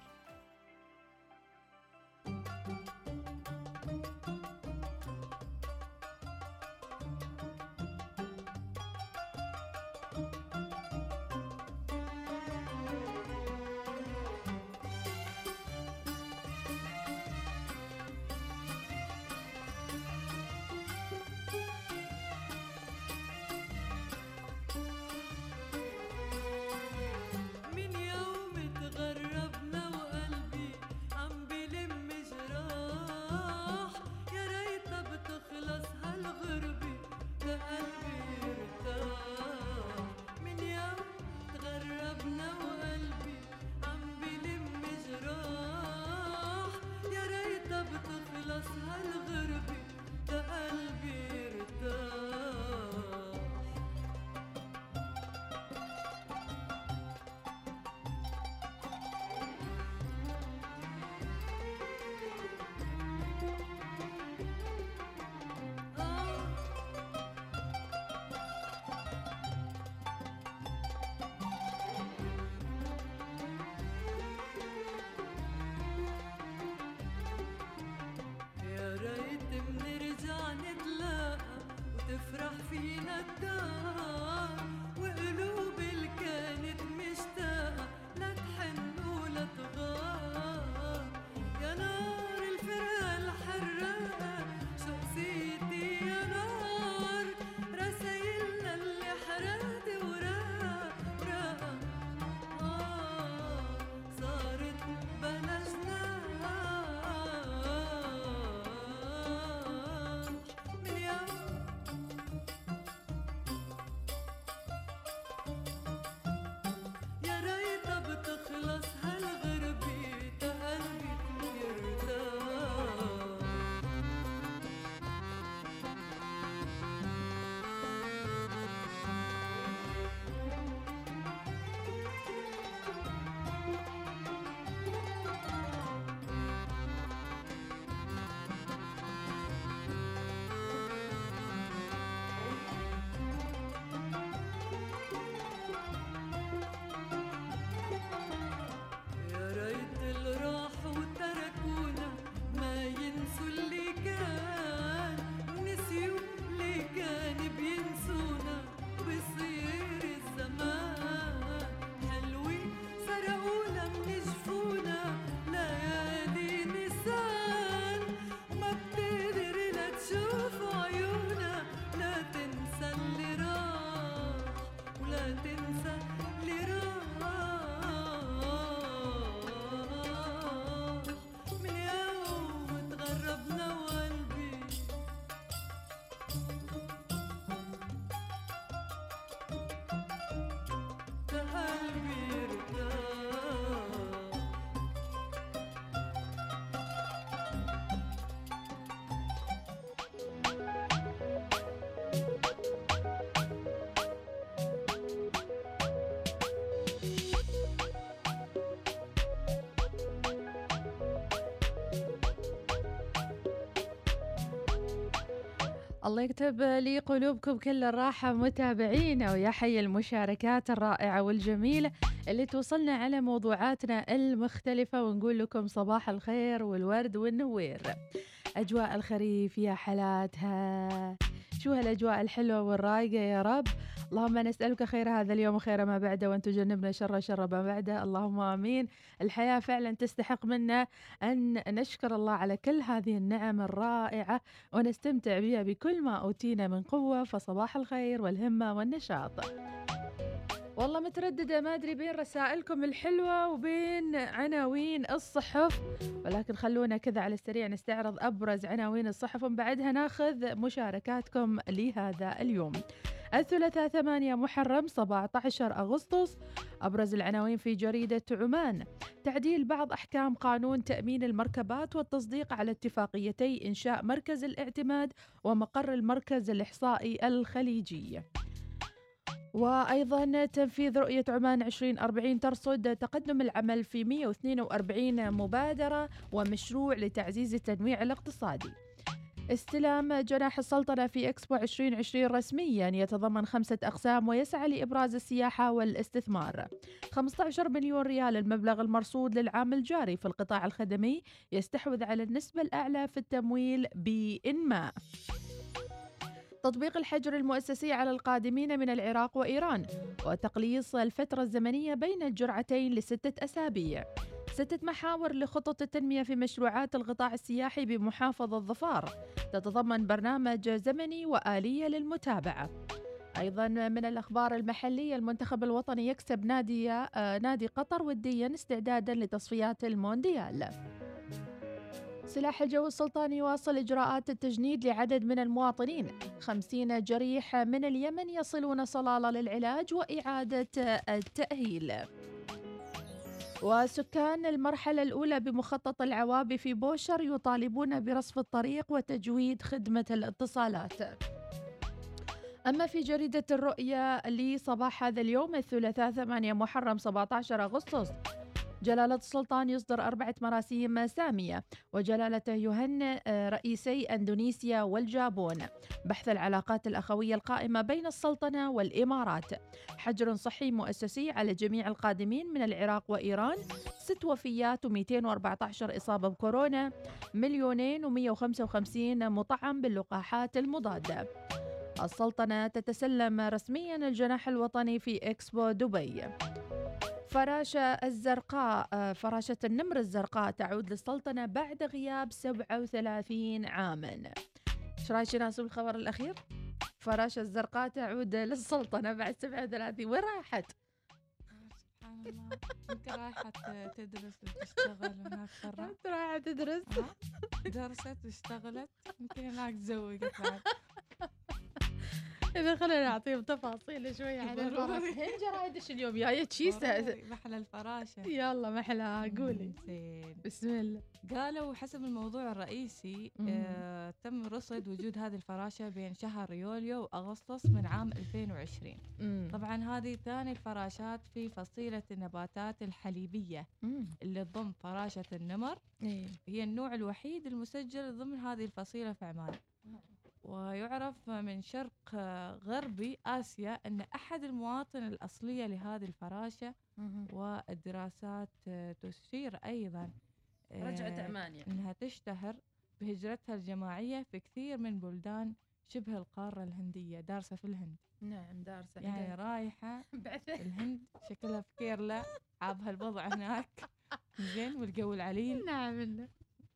الله يكتب لي قلوبكم كل الراحة متابعينا ويا حي المشاركات الرائعة والجميلة اللي توصلنا على موضوعاتنا المختلفة ونقول لكم صباح الخير والورد والنوير. أجواء الخريف يا حالاتها شو هالأجواء الحلوة والرايقة يا رب؟ اللهم نسألك خير هذا اليوم وخير ما بعده وأن تجنبنا شر شر ما بعده. اللهم آمين. الحياة فعلا تستحق منا أن نشكر الله على كل هذه النعم الرائعة ونستمتع بها بكل ما أوتينا من قوة فصباح الخير والهمة والنشاط. والله مترددة ما أدري بين رسائلكم الحلوة وبين عناوين الصحف. ولكن خلونا كذا على السريع نستعرض أبرز عناوين الصحف ومن بعدها ناخذ مشاركاتكم لهذا اليوم. الثلاثاء 8 محرم 17 أغسطس أبرز العناوين في جريدة عمان. تعديل بعض أحكام قانون تأمين المركبات والتصديق على اتفاقيتي إنشاء مركز الاعتماد ومقر المركز الإحصائي الخليجي. وأيضا تنفيذ رؤية عمان 2040 ترصد تقدم العمل في 142 مبادرة ومشروع لتعزيز التنويع الاقتصادي. استلام جناح السلطنة في إكسبو 2020 رسميا يتضمن خمسة أقسام ويسعى لإبراز السياحة والاستثمار. 15 مليون ريال المبلغ المرصود للعام الجاري في القطاع الخدمي يستحوذ على النسبة الأعلى في التمويل بإنماء تطبيق الحجر المؤسسي على القادمين من العراق وإيران وتقليص الفترة الزمنية بين الجرعتين لستة أسابيع. ستة محاور لخطط التنمية في مشروعات القطاع السياحي بمحافظة ظفار. تتضمن برنامج زمني وآلية للمتابعة. أيضا من الأخبار المحلية المنتخب الوطني يكسب نادي آه، نادي قطر وديا استعدادا لتصفيات المونديال. سلاح الجو السلطاني يواصل إجراءات التجنيد لعدد من المواطنين. خمسين جريح من اليمن يصلون صلالة للعلاج وإعادة التأهيل. وسكان المرحلة الأولى بمخطط العوابي في بوشر يطالبون برصف الطريق وتجويد خدمة الاتصالات. أما في جريدة الرؤيا لصباح هذا اليوم الثلاثاء 8 محرم 17 أغسطس جلالة السلطان يصدر أربعة مراسيم سامية وجلالته يهنئ آه، رئيسي أندونيسيا والجابون. بحث العلاقات الأخوية القائمة بين السلطنة والإمارات. حجر صحي مؤسسي على جميع القادمين من العراق وإيران. ست وفيات و214 إصابة بكورونا. مليونين و155 مطعم باللقاحات المضادة. السلطنة تتسلم رسميا الجناح الوطني في إكسبو دبي. فراشة الزرقاء آه، فراشة النمر الزرقاء تعود للسلطنة بعد غياب 37 عاما. إيش رأيك ناس بالخبر الأخير؟ فراشة الزرقاء تعود للسلطنة بعد 37 وين راحت؟ سبحان الله. يمكن رايحة تدرس وتشتغل هناك برا أنت رايحة تدرس؟ درست واشتغلت. يمكن هناك تزوجت بعد. إذا خلينا نعطيهم تفاصيل شوي عن هين جرايد إيش اليوم؟ تشيسة ضروري، محلى الفراشة. يلا محلها قولي. زين. بسم الله. قالوا حسب الموضوع الرئيسي. آه تم رصد وجود هذه الفراشة بين شهر يوليو وأغسطس من عام 2020 مم. طبعا هذه ثاني الفراشات في فصيلة النباتات الحليبية مم. اللي تضم فراشة النمر. إيه. هي النوع الوحيد المسجل ضمن هذه الفصيلة في عمان. ويعرف من شرق آه، غربي آسيا أن أحد المواطن الأصلية لهذه الفراشة. والدراسات آه، تشير أيضا آه، رجعت عمان يعني أنها تشتهر بهجرتها الجماعية في كثير من بلدان شبه القارة الهندية دارسة في الهند. نعم دارسة. يعني رايحة (laughs) بعثة. الهند شكلها في كيرلا عابها الوضع هناك. (laughs) زين والجو العليل. نعم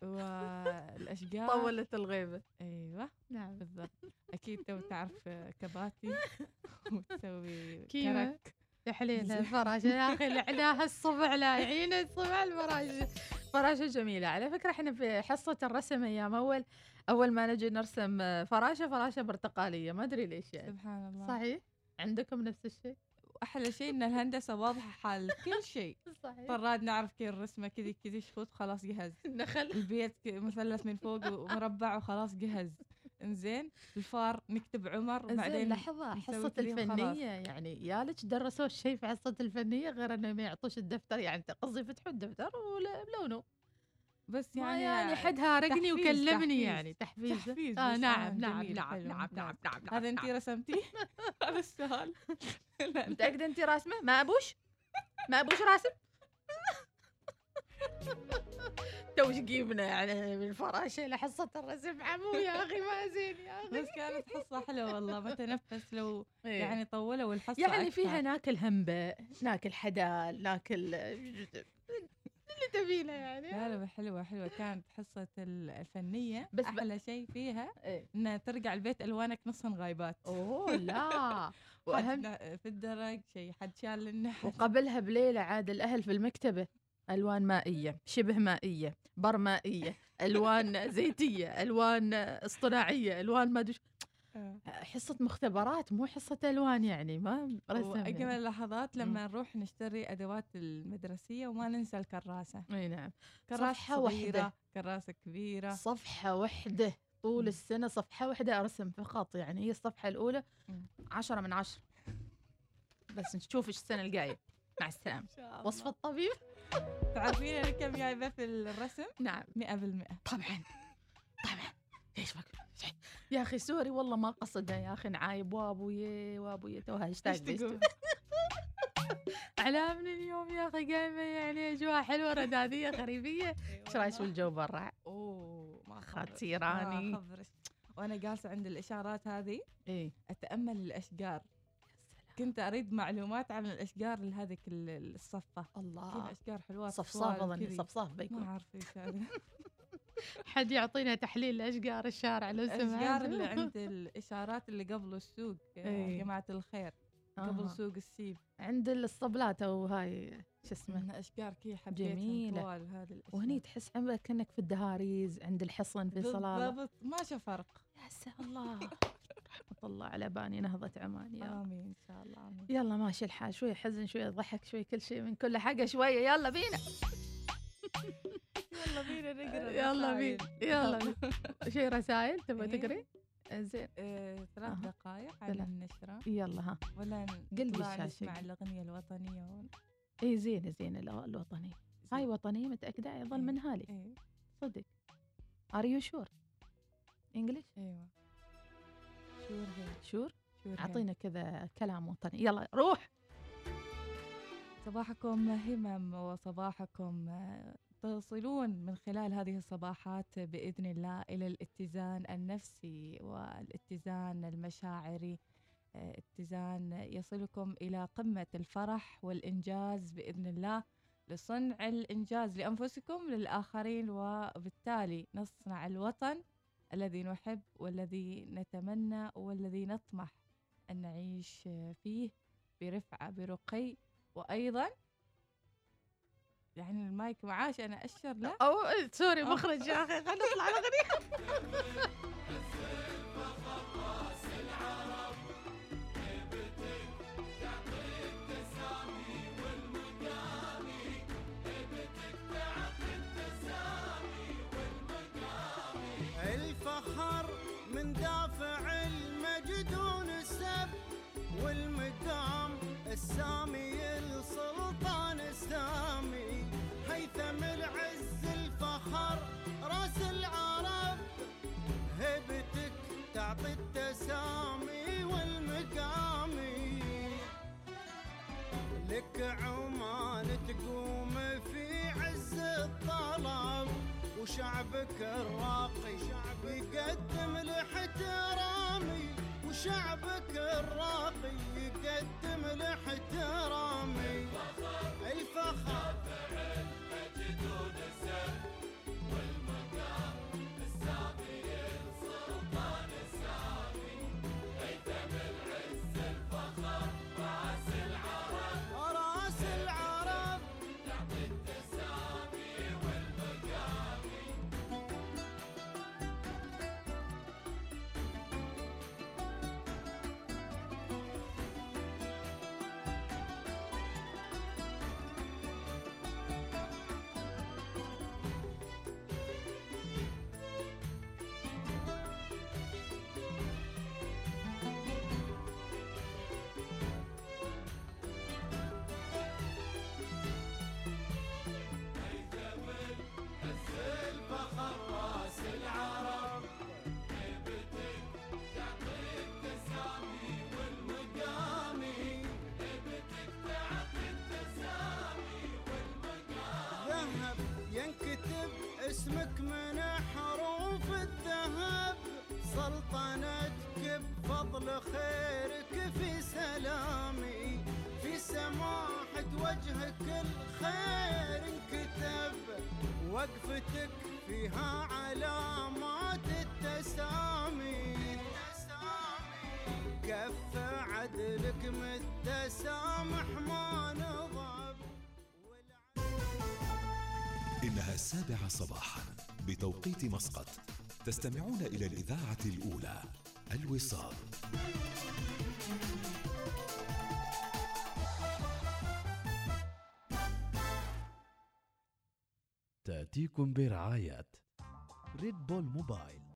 إنه والأشجار. طولت الغيبة. أيوة نعم. بالضبط. أكيد تو (laughs) تعرف كباتي (laughs) وتسوي. كرك. يا الفراشة يا أخي لعناها (laughs) الصبع لا يعين الصبع الفراشة فراشة جميلة. على فكرة إحنا في حصة الرسم أيام أول أول ما نجي نرسم فراشة فراشة برتقالية. ما أدري ليش يعني. سبحان الله. صحيح؟ عندكم نفس الشيء؟ وأحلى شيء إن الهندسة واضحة حال كل شيء. (laughs) صحيح. فراد نعرف كيف الرسمة كذي كذي شفوت خلاص جهز. نخل البيت مثلث من فوق ومربع وخلاص جهز. انزين الفار نكتب عمر بعدين كذي وخلاص. الفنية يعني يالك درسوا الشيء في حصة الفنية غير انه ما يعطوش الدفتر يعني قصدي يفتحوا الدفتر ولا بلونه بس يعني يعني يعني حد هارقني وكلمني تحفيز. يعني تحفيز تحفيز آه نعم آه، نعم نعم حلو، نعم ممتاز. نعم نعم هذا أنت نعم. رسمتيه (laughs) هذا السؤال. متأكدة أنت راسمة ما أبوش ما أبوش راسم (laughs) توش جيبنا يعني من فراشة لحصة الرسم عمو يا أخي ما زين يا أخي بس كانت حصة حلوة والله ما تنفس لو يعني يعني طولوا الحصة يعني أكثر. فيها ناكل همبة ناكل حدال ناكل تبينه يعني لا لا حلوة حلوة كانت حصة ال- الفنية بس أحلى شيء فيها إيه. إنها ترجع البيت ألوانك نصهن غايبات أوه لا (laughs) وأهم في الدرج شيء حد شال النحل وقبلها بليلة عاد الأهل في المكتبة ألوان مائية شبه مائية بر مائية ألوان (laughs) زيتية ألوان اصطناعية ألوان ما. آه. حصة مختبرات مو حصة ألوان يعني ما رسم وأجمل يعني. اللحظات لما نروح نشتري أدوات المدرسية وما ننسى الكراسة. أي نعم. كراسة صفحة واحدة. كراسة كبيرة. صفحة واحدة طول. السنة صفحة واحدة أرسم فقط يعني هي الصفحة الأولى. عشرة من عشرة. بس نشوف إيش السنة الجاية. مع الله. وصفه الطبيب. تعرفين أنا كم جايبة في الرسم؟ نعم. 100% طبعا. طبعا. إيش بك يا أخي سوري والله ما قصدها يا أخي نعايب. وابوي وابوي. اشتاق تقول؟ (laughs) على من اليوم يا أخي قايمة يعني أجواء حلوة ردادية (laughs) غريبية. إيش رأيك بالجو برا؟ أوه ما خطيراني. خبرش وأنا جالسة عند الإشارات هذه إيه أتأمل الأشجار. كنت أريد معلومات عن الأشجار لهذيك ال- الصفة. الله. اشجار حلوات صفصاف اظني. صفصاف ما بيكون أعرف إيش هذا. (laughs) حد يعطينا تحليل لأشجار الشارع لو الاشجار سمحت اللي عند الإشارات اللي قبل السوق يا إيه. جماعة الخير قبل آه. سوق السيب. عند الاسطبلات أو هاي شو اسمه؟ أشجار كي حبيتهم جميلة. طوال هذه الأشجار. وهني تحس عمرك كانك في الدهاريز عند الحصن في صلاله بالضبط ما شاف فرق. يا الله. رحمة الله على باني نهضة عمان يا. آمين إن شاء الله آمين. يلا ماشي الحال. شوي حزن شوي ضحك شوي كل شيء من كل حاجة شوية. يلا بينا. يلا بينا نقرأ يلا. بينا. يلا بينا. شيء رسائل تبغى إيه. تقري؟ زين. آه، ثلاث. دقائق على ثلاث. النشرة. يلا ها. ولا قلبي الشاشة. نسمع الأغنية الوطنية. اي زين زين. الأغ- الوطنية هاي وطنية متأكدة؟ يظل إيه. منها لي. صدق. are you sure English أيوه. sure هي sure. أعطينا كذا كلام وطني. يلا روح. صباحكم همم وصباحكم تصلون من خلال هذه الصباحات بإذن الله إلى الاتزان النفسي والاتزان المشاعري. آه، اتزان يصلكم إلى قمة الفرح والإنجاز بإذن الله لصنع الإنجاز لأنفسكم للآخرين وبالتالي نصنع الوطن الذي نحب والذي نتمنى والذي نطمح أن نعيش فيه برفعة برقي وأيضا يعني المايك معاش أنا أشر له أو سوري. مخرج يا أخي خلينا نطلع الأغنية الفخر من دافع المجد ونسب والمقام السامي هيثم العز الفخر. راس العرب هيبتك تعطي التسامي والمقامي لك عمان تقوم في عز الطلب. وشعبك الراقي يقدم لاحترامي وشعبك الراقي يقدم لاحترامي اسمك من حروف الذهب سلطنتك بفضل خيرك في سلامي. في سماحة وجهك الخير انكتب وقفتك فيها إنها السابعة صباحا بتوقيت مسقط. تستمعون إلى الإذاعة الأولى الوصال. تأتيكم برعاية ريد بول موبايل